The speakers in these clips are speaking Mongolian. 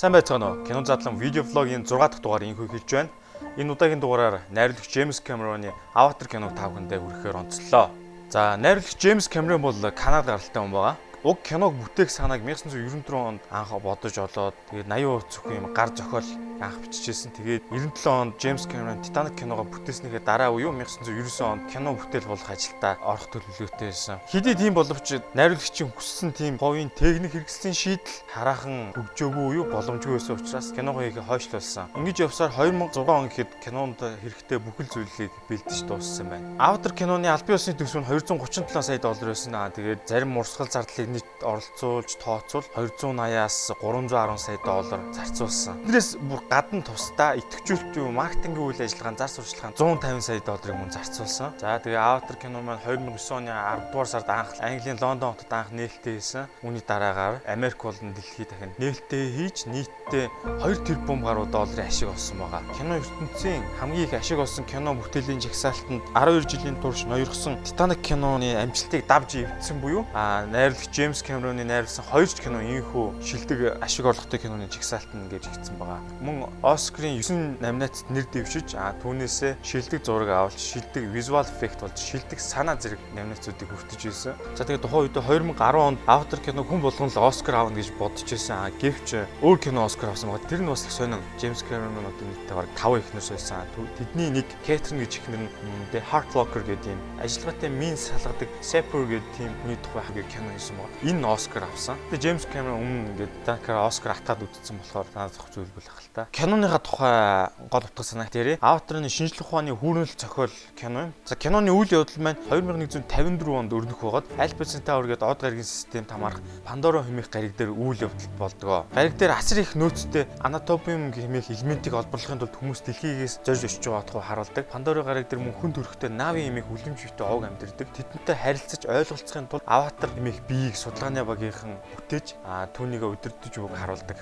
Сайн байцгаана уу? Кино задлан видео влогийн 6 дахь дугаар инхүү хэлж байна. Энэ удаагийн дугаараар найруулагч Джеймс Кэмероны Аватар киног та бүхэндээ хүрэхээр онцлоо. За, найруулагч Джеймс Кэмерон бол Канад гаралтай хүн байгаа уг киног бүтээх санааг 1994 онд анх бодож олоод тэгээд 80% зөвхөн юм гар зохиол анх бичижсэн. Тэгээд 97 онд Джеймс Кэмерон Титаник киногоо бүтээснийхээ дараа үеү 1999 онд кино бүтээл болох ажилдаа орох төлөвлөгөөтэй байсан. Хэдий тийм боловч найруулагчийн хүссэн тийм говийн техник хэрэгслийн шийдэл хараахан хөгжөөгүй юу боломжгүй байсан учраас киногоо хийх хойшлуулсан. Ингэж явсаар 2006 он гэхэд кинонд хэрэгтэй бүхэл зүйлийг бэлдэж дууссан байна. Аватар киноны албан ёсны төсөв нь 237 сая доллар байсан. Тэгээд зарим урсгал зардлыг нийт оролцуулж тооцвол 280-аас 310 сая доллар зарцуулсан. Тэрнээс бүр гадна тусдаа идэвхжүүлэлтийн маркетингийн үйл ажиллагаанд зар сурталчилгаанд 150 сая долларыг мөн зарцуулсан. За тэгээ Avatar кино маань 2009 оны 10 дугаар сард анх Английн Лондон хотод анх нээлттэй хийсэн. Үүний дараагаар Америк болон дэлхийд дахин нээлттэй хийж нийтдээ 2 тэрбум гаруй долларын ашиг олсон байгаа. Кино ертөнцийн хамгийн их ашиг олсон кино бүтээлийн жагсаалтанд 12 жилийн турш ноёрхсон Titanic киноны амжилтыг давж эвдсэн буюу а найруулагч Джеймс Кэмероны найруулсан хоёр ч кино ийхүү шилдэг ашиг орлоготой киноны жагсаалтанд гэж хэлсэн байгаа. Мөн Оскарын 9 номинацид нэр дэвшиж а түүнээсээ шилдэг зураг авалт, шилдэг visual effect болж шилдэг санаа зэрэг номинацуудыг хүртэж ирсэн. За тэгээд тухайн үед 2010 онд Avatar кино хүн болгон л Оскар аавна гэж бодож ирсэн. А гэвч өөр кино Оскар авсан байгаа. Тэр нь бас их сонин. Джеймс Кэмерон одоо нийтдээ бараг 5 ихнээс байсан. Тэдний нэг Кэтрин гэж ихнэр нь The Heart Locker гэдэг юм ажиллагаатай мин салгадаг Sepper гэдэг тийм хүний тухай хаг кино хийсэн байгаа. Энэ Оскар авсан. Тэгээ Джеймс Кэмерон өмнө ингээд Данкара Оскар атгаад үзсэн болохоор надад зөх зүйл болох л та. Киноныхаа тухай гол утга санаа тэрэ. Аватарын шинжлэх ухааны хүүрнэл зохиол кино юм. За киноны үйл явдал маань 2154 онд өрнөх байгаад Альберт Центаур гэдэг од гаригийн системд хамаарах Пандора хэмээх гариг дээр үйл явдал болдгоо. Гариг дээр асар их нөөцтэй анатопиум хэмээх элементийг олборлохын тулд хүмүүс дэлхийгээс зорж очиж байгаа тухай харуулдаг. Пандора гариг дээр мөн хүн төрхтэй Нави хэмээх үлэмжтэй овг амьдэрдэг. Тэдэнтэй харилцаж ойлголцохын тулд Аватар хэмээх биеийг судалгааны багийнхан бүтээж түүнийг өдөрдөж үг харуулдаг.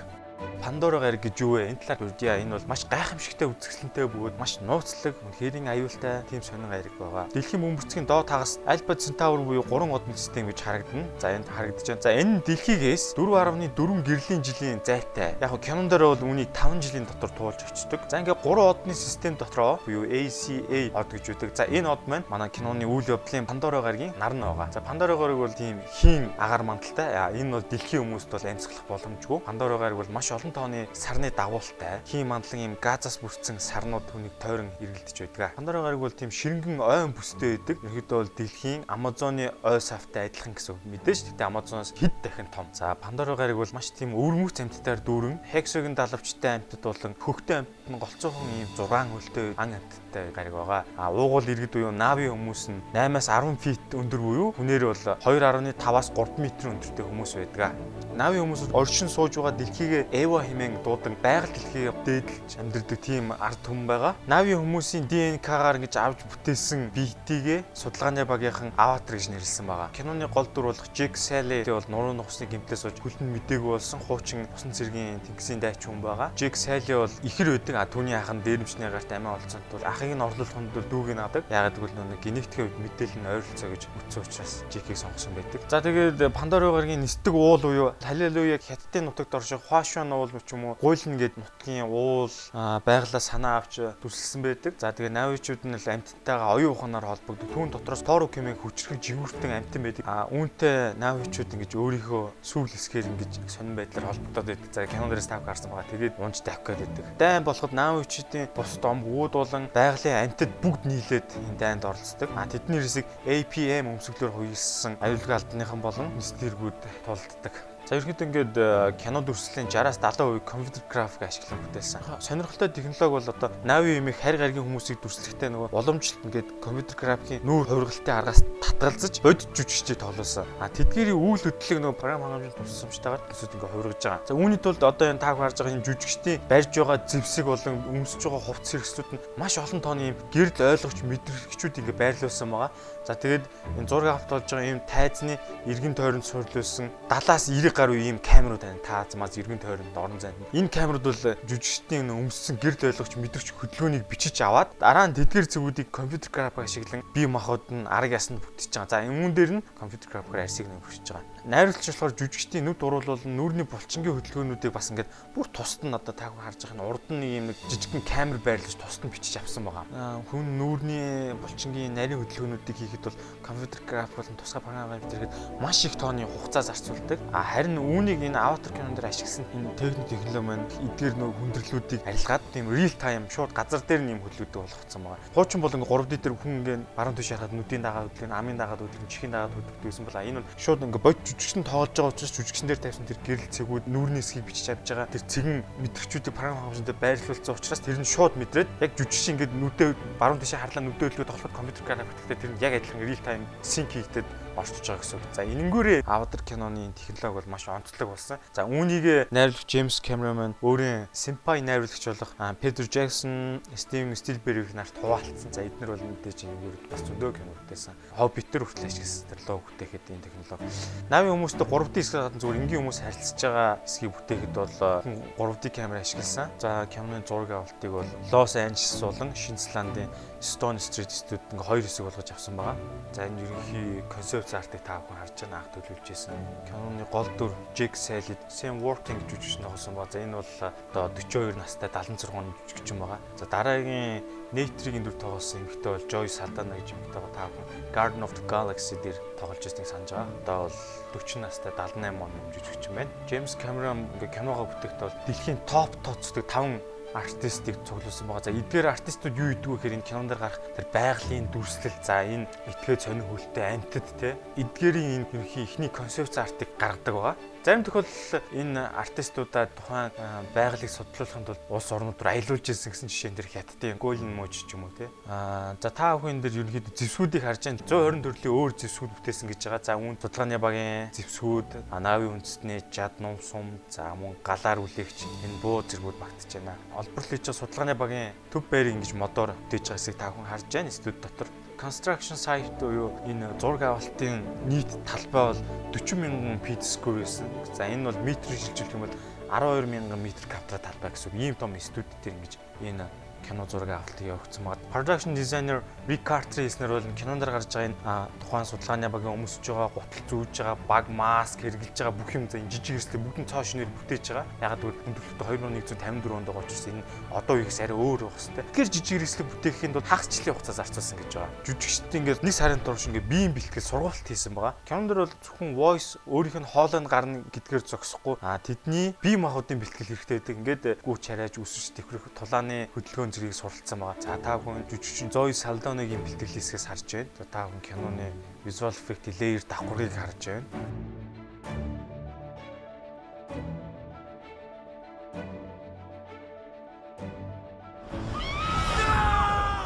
Пандора гариг гэж юу вэ? Энэ талаар үрдья. Энэ бол маш гайхамшигтай үзэсгэлэнтэй бөгөөд маш нууцлаг, хэрийн аюултай тийм сонин гариг байгаа. Дэлхийн бөмбөрцгийн доод хагас Альба Центавр буюу 3 одон систем гэж харагдана. За энд харагдаж байна. За энэ дэлхийгээс 4.4 гэрлийн жилийн зайтай. Яг нь кинон дээр бол үүнийг 5 жилийн дотор туулж очдог. За ингээ 3 одны систем дотроо буюу ACA од гэж үүдэг. За энэ од маань манай киноны үйл явдлын Пандора гаригийн нар нь байгаа. За Пандора гариг бол тийм хийн агаар мандалтай. Энэ бол дэлхийн хүмүүст бол амьсгалах боломжгүй. Пандора гариг бол маш маш олон тооны сарны дагуултай хий мандлан юм газаас бүрдсэн сарнууд түүнийг тойрон эргэлдэж байдаг. Пандора гариг бол тийм ширэнгэн ойн бүстэй байдаг. Ерөнхийдөө бол дэлхийн Амазоны ой савтай адилхан гэсэн үг. Мэдээж тэгтээ Амазоноос хэд дахин том. За Пандора гариг бол маш тийм өвөрмөц амьтдаар дүүрэн хексогийн далавчтай амьтад болон хөхтэй амьтад нь голцоохон ийм 6 хөлтэй ан амьтдтай гариг байгаа. А уугуул иргэд буюу Нави хүмүүс нь 8-аас 10 фит өндөр буюу хүнээр бол 2.5-аас 3 м өндөртэй хүмүүс байдаг. Нави хүмүүс оршин сууж байгаа дэлхийгээ Эва хэмээн дуудан байгаль дэлхийг дээдлж амьдардаг тийм ард түмэн байгаа. Нави хүмүүсийн ДНК-гаар ингэж авч бүтээсэн биетийгээ судалгааны багийнхан Аватар гэж нэрлсэн байгаа. Киноны гол дүр болох Джек Салли бол нуруу нухсны гимтээс сууж хөлн мдээгүй болсон хуучин усан цэргийн тэнгисийн дайч хүн байгаа. Джек Салли бол ихэр байдаг. А түүний ах нь дээрэмчний гарт амиа олцсон тул ахыг нь орлуулахын тулд дүүг нь авдаг. Ягаад гэвэл нөгөө генетикийн үед мэдээлэл нь ойролцоо гэж утсан учраас Джекийг сонгосон байдаг. За тэгээд Пандора гарагийн нисдэг уул буюу Халилуя хятадын нутагт орших Хуашуан уул ч юм уу гуйлна гэд нутгийн уул байглаа санаа авч дүрсэлсэн байдаг. За тэгээ навичууд нь л амьтантайгаа оюун ухаанаар холбогддог. Түүн дотроос Тору кемиг хүчрэх жигүүртэн амьтан байдаг. А үүнтэй навичууд ингэж өөрийнхөө сүүл хэсгээр ингэж сонирн байдлаар холбогдоод байдаг. За кинон дээрээс тав гарсан байгаа. Тэгээд унж тавих байдаг. Дайн болоход навичуудын бус дом үүд болон байгалийн амьтад бүгд нийлээд энэ дайнд оролцдог. А тэдний хэсэг APM өмсгөлөөр хуйлсан аюулгүй албаныхан болон мистергүүд тулддаг. За ерөнхийдөө ингээд э, кино дүрслэлийн 60-аас 70% компьютер график ашиглан бүтээсэн. Сонирхолтой технологи бол одоо Navi имийг харь гаргийн хүмүүсийг дүрслэхдээ нөгөө уламжлалт ингээд компьютер графикийн нүүр хувиргалтын аргаас татгалзаж бодит жүжигчдийг тоглосон. А тэдгээрийн үйл хөдлөлийг нөгөө програм хангамжинд тусламжтайгаар төсөд ингээд хувиргаж байгаа. За үүний тулд одоо энэ тааг харж байгаа энэ жүжигчдийн барьж байгаа зэвсэг болон өмсөж байгаа хувцс хэрэгслүүд нь маш олон тооны гэрэл ойлгогч мэдрэгчүүд ингээд байрлуулсан байгаа. За тэгээд энэ зураг авт болж байгаа ийм тайзны эргэн тойронд сурлуулсан 70-аас 90 гаруй ийм камерууд байна. Таазмаас эргэн тойронд орон зайд. Энэ камерууд бол жүжигчдийн өмссөн гэрэл ойлгогч мэдрэгч хөдөлгөөнийг бичиж аваад дараа нь тэдгээр зүгүүдийг компьютер график ашиглан бие махбод нь арга ясанд бүтэж байгаа. За энэ дээр нь компьютер графикаар арсыг нэмэгдэж байгаа. Найруулагч болохоор жүжигчдийн нүд уруулал нүрийн булчингийн хөдөлгөөнүүдийг бас ингээд бүр тусад нь одоо та хүн харж байгаа нь урд нь ийм нэг жижигхэн камер байрлаж тусад нь бичиж авсан байгаа. Хүн нүрийн булчингийн нарийн хөдөлгөөнүүдийг хийхэд бол компьютер график болон тусгай програмаар битэрэхэд маш их тооны хугацаа зарцуулдаг. А харин үүнийг энэ аватар кинон дээр ашигласан энэ техник технологи маань эдгээр нөө хүндрэлүүдийг арилгаад тийм real time шууд газар дээр нэм хөдлөдөг болгоцсон байгаа. Хуучин бол ингээ 3D дээр хүн ингээ баруун тийш харахад нүдийн дагаа хөдлөн, амын дагаа хөдлөн, чихийн дагаа хөдлөдөг байсан бол энэ бол шууд ингээ бод жүжигчин тоолж байгаа учраас жүжигчин дээр тавьсан тэр гэрэл цэгүүд нүүрний хэсгийг бичиж авч байгаа. Тэр цэгэн мэдрэгчүүдийг програм хавшинтай байрлуулсан учраас тэр нь шууд мэдрээд яг жүжигчин ингээ нүдээ баруун тийш харлаа нүдээ хөдлөөд тоглоход компьютер графиктэй тэр нь яг адилхан real time sync хийгдэд орчиж байгаа гэсэн үг. За энэнгүүрээ Avatar киноны технологи бол маш онцлог болсон. За үүнийг найруулагч Джеймс Кэмерон өөрийн Senpai найруулагч болох Педро Джексон, Стивен Стилберг нарт хуваалцсан. За эдгээр бол мэдээж энэгээр бас зөндөө кино бүтээсэн. Hobbit-тер хүртэл ашигласан тэр лог бүтээхэд энэ технологи. Нави хүмүүстэй 3D хэсгээр гадна зүгээр энгийн хүмүүс харилцаж байгаа хэсгийг бүтээхэд бол 3D камер ашигласан. За киноны зураг авалтыг бол Лос Анжелес болон Шинзландын Stone Street Studio ингээ хоёр хэсэг болгож авсан байгаа. За энэ ерөнхий концепт артыг та бүхэн харж байгаа анх төлөвлөжсэн. Киноны гол дүр Jake Sully, Sam Worthington жүжигч ногсон ба. За энэ бол одоо 42 настай 76 он жүжигчин байгаа. За дараагийн Нейтрийн дүр тоглосон эмэгтэй бол Joy Saldana гэж эмэгтэй. Та бүхэн Garden of the Galaxy дээр тоглож байсныг санаж байгаа. Одоо бол 40 настай 78 он жүжигчин байна. James Cameron ингээ киногоо бүтээхдээ бол дэлхийн топ тооцдог 5 артистыг цуглуулсан байгаа. За эдгээр артистууд юу идэв гэхээр энэ кинонд гарах тэр байгалийн дүрслэл за энэ этгээ сонир хөлтэй амьтад те эдгээрийн энэ ерхий ихний концепц артыг гаргадаг байгаа. Зарим тохиолдолд энэ артистуудаа тухайн байгалыг судлуулахын тулд улс орнууд руу аялуулж ирсэн гэсэн жишээн дэр хятадын Golden Moj ч юм уу те. Аа за та бүхэн дээр ерөнхийдөө зэвсгүүдийг харж байна. 120 төрлийн өөр зэвсгүүд бүтээсэн гэж байгаа. За үүн судалгааны багийн зэвсгүүд, Анави үндэстний жад ном сум, за мөн галаар үлээгч энэ буу зэргүүд багтж байна. Олборлол хийж судалгааны багийн төв байрыг ингэж модоор бүтээж байгаа хэсгийг та бүхэн харж байна. Студ дотор construction site буюу энэ зураг авалтын нийт талбай бол 40 мянган feet square байсан. За энэ бол метрээр шилжүүлэх юм бол 12 мянган метр квадрат талбай гэсэн. Ийм том студид дээр ингэж энэ кино зураг авалтыг явуулсан байгаа. Production designer Rick Carter хэлснээр бол кинонд гарч байгаа энэ тухайн судалгааны багийн өмсөж байгаа, гутал зүүж байгаа, баг маск хэрглэж байгаа бүх юм за энэ жижиг хэсэг бүгдэн цоо шинээр бүтээж байгаа. Ягаад гэвэл хүндрэлтэй 2154 онд байгаа учраас энэ одоо үеигс арай өөр байх хэвээр. Тэгэхээр жижиг хэсэг бүтээхэд бол хагасчлалын хугацаа зарцуулсан гэж байгаа. Жүжигчд ингээд нэг сарын турш ингээд биеийн бэлтгэл сургалт хийсэн байгаа. Кинонд бол зөвхөн voice өөрийнх нь хоолойнд гарна гэдгээр зогсохгүй. А тэдний бие махбодын бэлтгэл хэрэгтэй байдаг. Ингээд гүүч хараач үсвэж тэврэх тулааны хөдөлгөөн зэргийг суралцсан байгаа. За та бүхэн жүжигчин Zoe Saldana-гийн бэлтгэл хэсгээс харж байна. Та бүхэн киноны visual effect layer давхаргыг харж байна.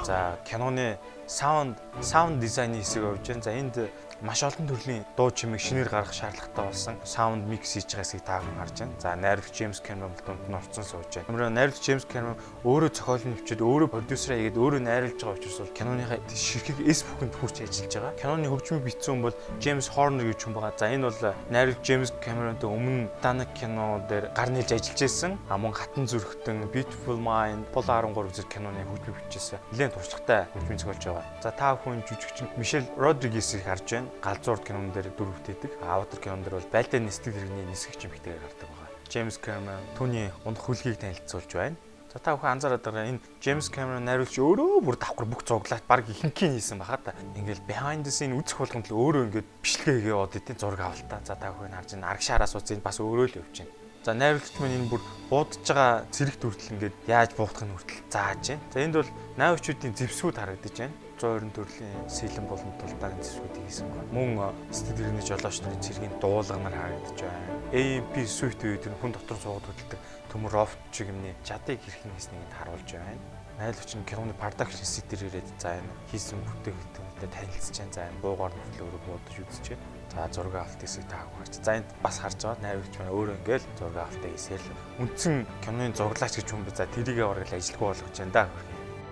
За киноны саунд саунд дизайны хэсэг явж байна. За энд маш олон төрлийн дуу чимээг шинээр гаргах шаардлагатай болсон саунд микс хийж байгаа хэсгийг та бүхэн харж байна. За найруулагч Джеймс Кэмерон дунд нь орцсон сууж байна. Ямар найруулагч Джеймс Кэмерон өөрөө зохиол нь бичээд өөрөө продюсераа хийгээд өөрөө найруулж байгаа учраас бол киноныхаа ширхэг эс бүхэнд хүрч ажиллаж байгаа. Киноны хөгжмийг бичсэн хүн бол Джеймс Хорнер гэж хүн байгаа. За энэ бол найруулагч Джеймс Кэмеронтой өмнө Titanic кино дээр гар нэлж ажиллаж байсан. А мөн Хатан зүрхтэн, Beautiful Mind, Pol 13 зэрэг киноны хөгжмийг бичижсэн. Нэлээд туршлагатай хөгжмийн зохиолж байгаа. За та бүхэн жүжигчин Мишель Родригесийг харж байна галзуурд кинон дээр дүр бүтээдэг. Аватар кинон дээр бол байлдаа нислэг хэрэгний нисгэгч эмэгтэйгээр гардаг байгаа. Джеймс Кэмерон түүний унах хүлгийг танилцуулж байна. За та бүхэн анзаараад байгаа энэ Джеймс Кэмерон найруулагч өөрөө бүр давхар бүх зуглаад баг ихэнхийн хийсэн баха та. Ингээл behind the scene үзэх болгонд л өөрөө ингээд бичлэгээ хийгээд одитын зураг авалтаа. За та бүхэн харж байна. Аргашаараа суудсан бас өөрөө л явж байна. За найруулагч маань энэ бүр буудаж байгаа зэрэгт хүртэл ингээд яаж буудахыг хүртэл зааж байна. За энд бол найруулагчдын зэвсгүүд харагдаж байна. 120 төрлийн сэлэн болон тулдааны зэвсгүүдийг хийсэн байна. Мөн сэтгэл жолооч нарын цэргийн дуулганаар харагдаж байна. AMP suite үед хүн дотор суугаад хөдөлдөг төмөр рофт шиг юмны чадыг хэрхэн хийснийг харуулж байна. Найруулагч нь киноны production set дээр ирээд за энэ хийсэн бүтээгдэхүүнтэй танилцж байна. За энэ буугаар нөхлөө өөрөө бодож байна. За зураг авалт хэсэг таах харж. За энд бас харж байгаа найруулагч маань өөрөө ингээл зураг авалтаа хийсэл үндсэн киноны зураглаач гэж хүн за тэрийгээ бараг ажилгүй болгож байна да.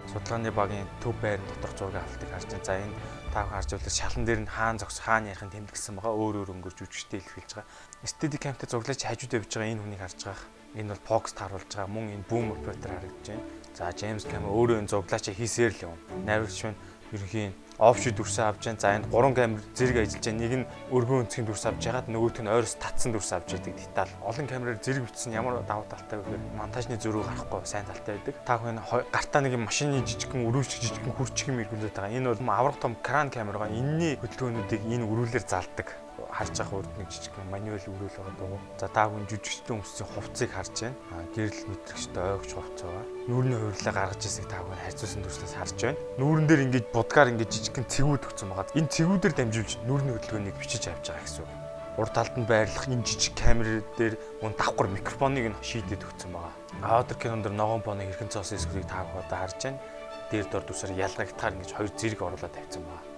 Судалгааны багийн төв байр дотор зураг авалтыг харж байна. За энэ Та харж байвал шалан дээр нь хаан зогс хаан ярихын тэмдэгсэн байгаа. Өөр өөр өнгөрж үжигтэй илэрхийлж байгаа. Steady cam-тэй зурлаж хажууд явж байгаа энэ хүнийг харж байгаа. Энэ бол Fox тааруулж байгаа. Мөн энэ boom operator харагдаж байна. За James Cam өөрөө энэ зуглаачаа хийсээр л юм. Найруулагч маань ерөнхийн офшид дүрсээ авч जैन. За энд 3 камер зэрэг ажиллаж байгаа. Нэг нь өргөн өнцгийн дүрс авч ягаад нөгөөх нь ойроос татсан дүрс авч яадаг деталь. Олон камераар зэрэг бичсэн ямар давуу талтай вэ гэхээр монтажны зөрүү гарахгүй сайн талтай байдаг. Та бүхэн гартаа нэг машины жижигхэн өрөвч жижигхэн хүрчих юм эргүүлээд байгаа. Энэ бол авраг том кран камергаа энэний хөдөлгөөнүүдийг энэ өрүүлэр залдаг харж байгаа урд нэг жижиг мануал өрөөл байгаа дөө. За та хүн жүжигчдэн өмссөн хувцсыг харж байна. А гэрэл мэдрэгчтэй ойгч хувц байгаа. Нүүрний хувирлаа гаргаж ирсэг та хүн хайцуулсан дүрслээс харж байна. Нүүрэн дээр ингэж будгаар ингэж жижигхэн цэгүүд өгсөн байгаа. Энэ цэгүүдээр дамжуулж нүүрний хөдөлгөөнийг бичиж авч байгаа гэсэн үг. Урд талд нь байрлах энэ жижиг камер дээр мөн давхар микрофоныг нь шийдэд өгсөн байгаа. Аудио кинонд ногоон боны хэрхэн цоосон эсвэрийг та бүхэн харж байна. Дээр дор дүсээр ялгагтахаар ингэж хоёр зэрэг оруулаад тавьсан байна.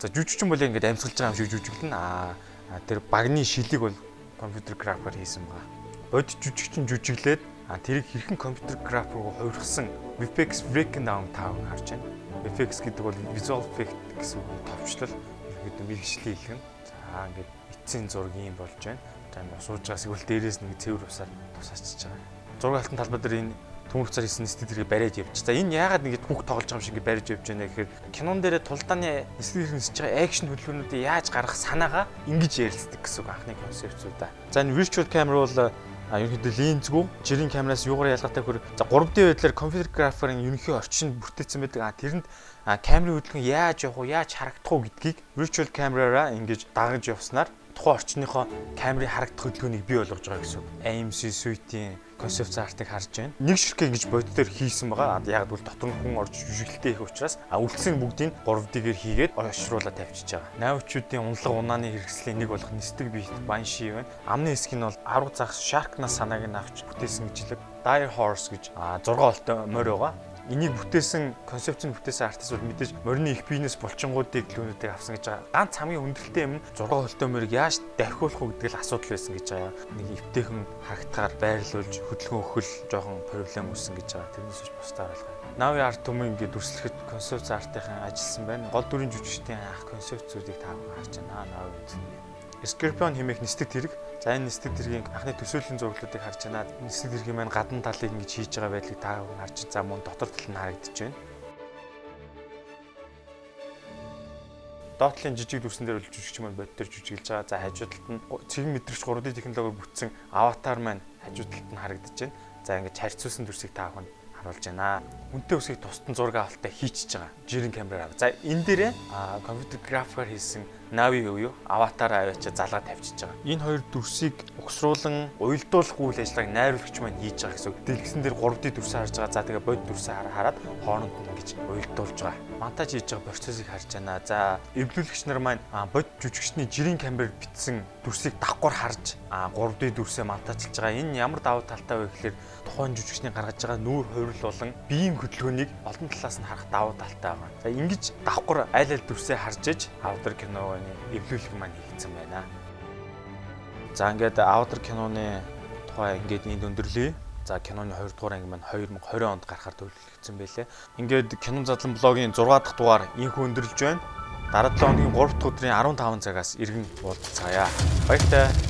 За жүжигчин бол ингээд амьсгалж байгаа юм шиг жүжиглэн аа тэр багны шилийг бол компьютер графикаар хийсэн байгаа. Бод жүжигчин жүжиглээд а тэрийг хэрхэн компьютер график руу хувирсан VFX breakdown таав харж байна. VFX гэдэг бол visual effect гэсэн үг товчлол ерөөдөө мэрэгжлийн хэлхэн. За ингээд эцсийн зураг юм болж байна. За сууж байгаас игэл дээрээс нэг цэвэр усаар тусаачиж байгаа. Зураг алтан талбай дээр энэ төмөр цаар хийсэн стилэрийг бариад явж. За энэ яагаад ингэж хүүхд тоглож байгаа юм шиг бариад явж байна гэхээр кинон дээр тулдааны стилэр хийсэж байгаа экшн хөдөлгөөнүүдийг яаж гаргах санаагаа ингэж ярилцдаг гэсэн үг анхны концепцуудаа. За энэ virtual camera бол а ерөнхийдөө линзгүй жирийн камераас юугаар ялгаатай хөр за 3D байдлаар компьютер графикын ерөнхий орчинд бүрдээсэн байдаг. А тэрэнд камерын хөдөлгөөн яаж явах вэ, яаж харагдах вэ гэдгийг virtual camera-аараа ингэж дагаж явснаар тухайн орчныхоо камерын харагдах хөдөлгөөнийг бий болгож байгаа гэсэн. AMC suite-ийн концепц артыг харж байна. Нэг ширхэг ингэж бодит дээр хийсэн байгаа. Яг бол дотор нь хүн орж жүжиглэлтэй их учраас а үлдсэн бүгдийг 3D-гээр хийгээд ойшруулаад тавьчихж байгаа. Найвчуудын унлаг унааны хэрэгслийн нэг болох нисдэг биет банши байна. Амны хэсэг нь бол арга зах Sharkness санааг нь авч бүтээсэн гэж хэлэг. Dire Horse гэж 6 олтой морь байгаа энийг бүтээсэн концепцийг бүтээсэн артист бол мэдээж морины их бизнес булчингуудыг лүүнүүдийг авсан гэж байгаа. Ганц хамгийн хүндрэлтэй юм 6 холтоморыг яаж давхиулах уу гэдэг л асуудал байсан гэж байгаа. Нэг эвтэйхэн харагтахаар байрлуулж хөдөлгөөн өхөл жоохон проблем үүссэн гэж байгаа. Тэрнээс ч бусдаар алгаа. Нави арт түмэн ингээд дүрслэхэд концепц артынхан ажилласан байна. Гол дүрийн жүжигчдийн анх концепцүүдийг та бүхэн харж байна. Нави. Скорпион хэмээх нисдэг тэрэг. За энэ нисдэг тэргийн анхны төсөөллийн зураглуудыг харж байна. Нисдэг тэргийн маань гадна талыг ингэж хийж байгаа байдлыг та бүхэн харж за мөн дотор тал нь харагдаж байна. Доотлын жижиг дүрсэн дээр жүжигч маань бод төр жүжиглж байгаа. За хажуу талд нь цэгэн мэдрэгч 3D технологиор бүтсэн аватар маань хажуу талд нь харагдаж байна. За ингэж харьцуулсан дүрсийг та бүхэн харуулж байна. Үнтэй үсгийг тусдан зураг авалтаа хийчихэж байгаа. Жирийн камераар. За энэ дээрээ компьютер графикаар хийсэн Нави юу аватар аваачаа залгаад тавьчихж байгаа. Энэ хоёр дүрсийг угсруулан уялдуулах үйл ажиллагааг найруулагч маань хийж байгаа гэсэн. Дэлгэсэн дээр 3D дүрсээ харж байгаа. За тэгээ бод дүрсээ хараад хооронд нь ингэж уялдуулж байгаа. Монтаж хийж байгаа процессыг харж байна. За эвлүүлэгч нар маань бод жүжигчний жирийн камераар битсэн дүрсийг давхар харж 3D дүрсээ монтажлж байгаа. Энэ ямар давуу талтай вэ гэхээр тухайн жүжигчний гаргаж байгаа нүүр хувирал болон биеийн хөдөлгөөнийг олон талаас нь харах давуу талтай байгаа. За ингэж давхар аль аль дүрсээ харж иж авдар кино киноны эвлүүлэг маань хийгдсэн байна. За ингээд Avatar киноны тухай ингээд энд өндөрлөе. За киноны 2 дугаар анги маань 2020 онд гарахаар төлөвлөгдсөн байлээ. Ингээд кинон задлан блогийн 6 дахь дугаар инхүү өндөрлж байна. Дараа 7 хоногийн 3 дахь өдрийн 15 цагаас иргэн уулзцаая. Баяртай.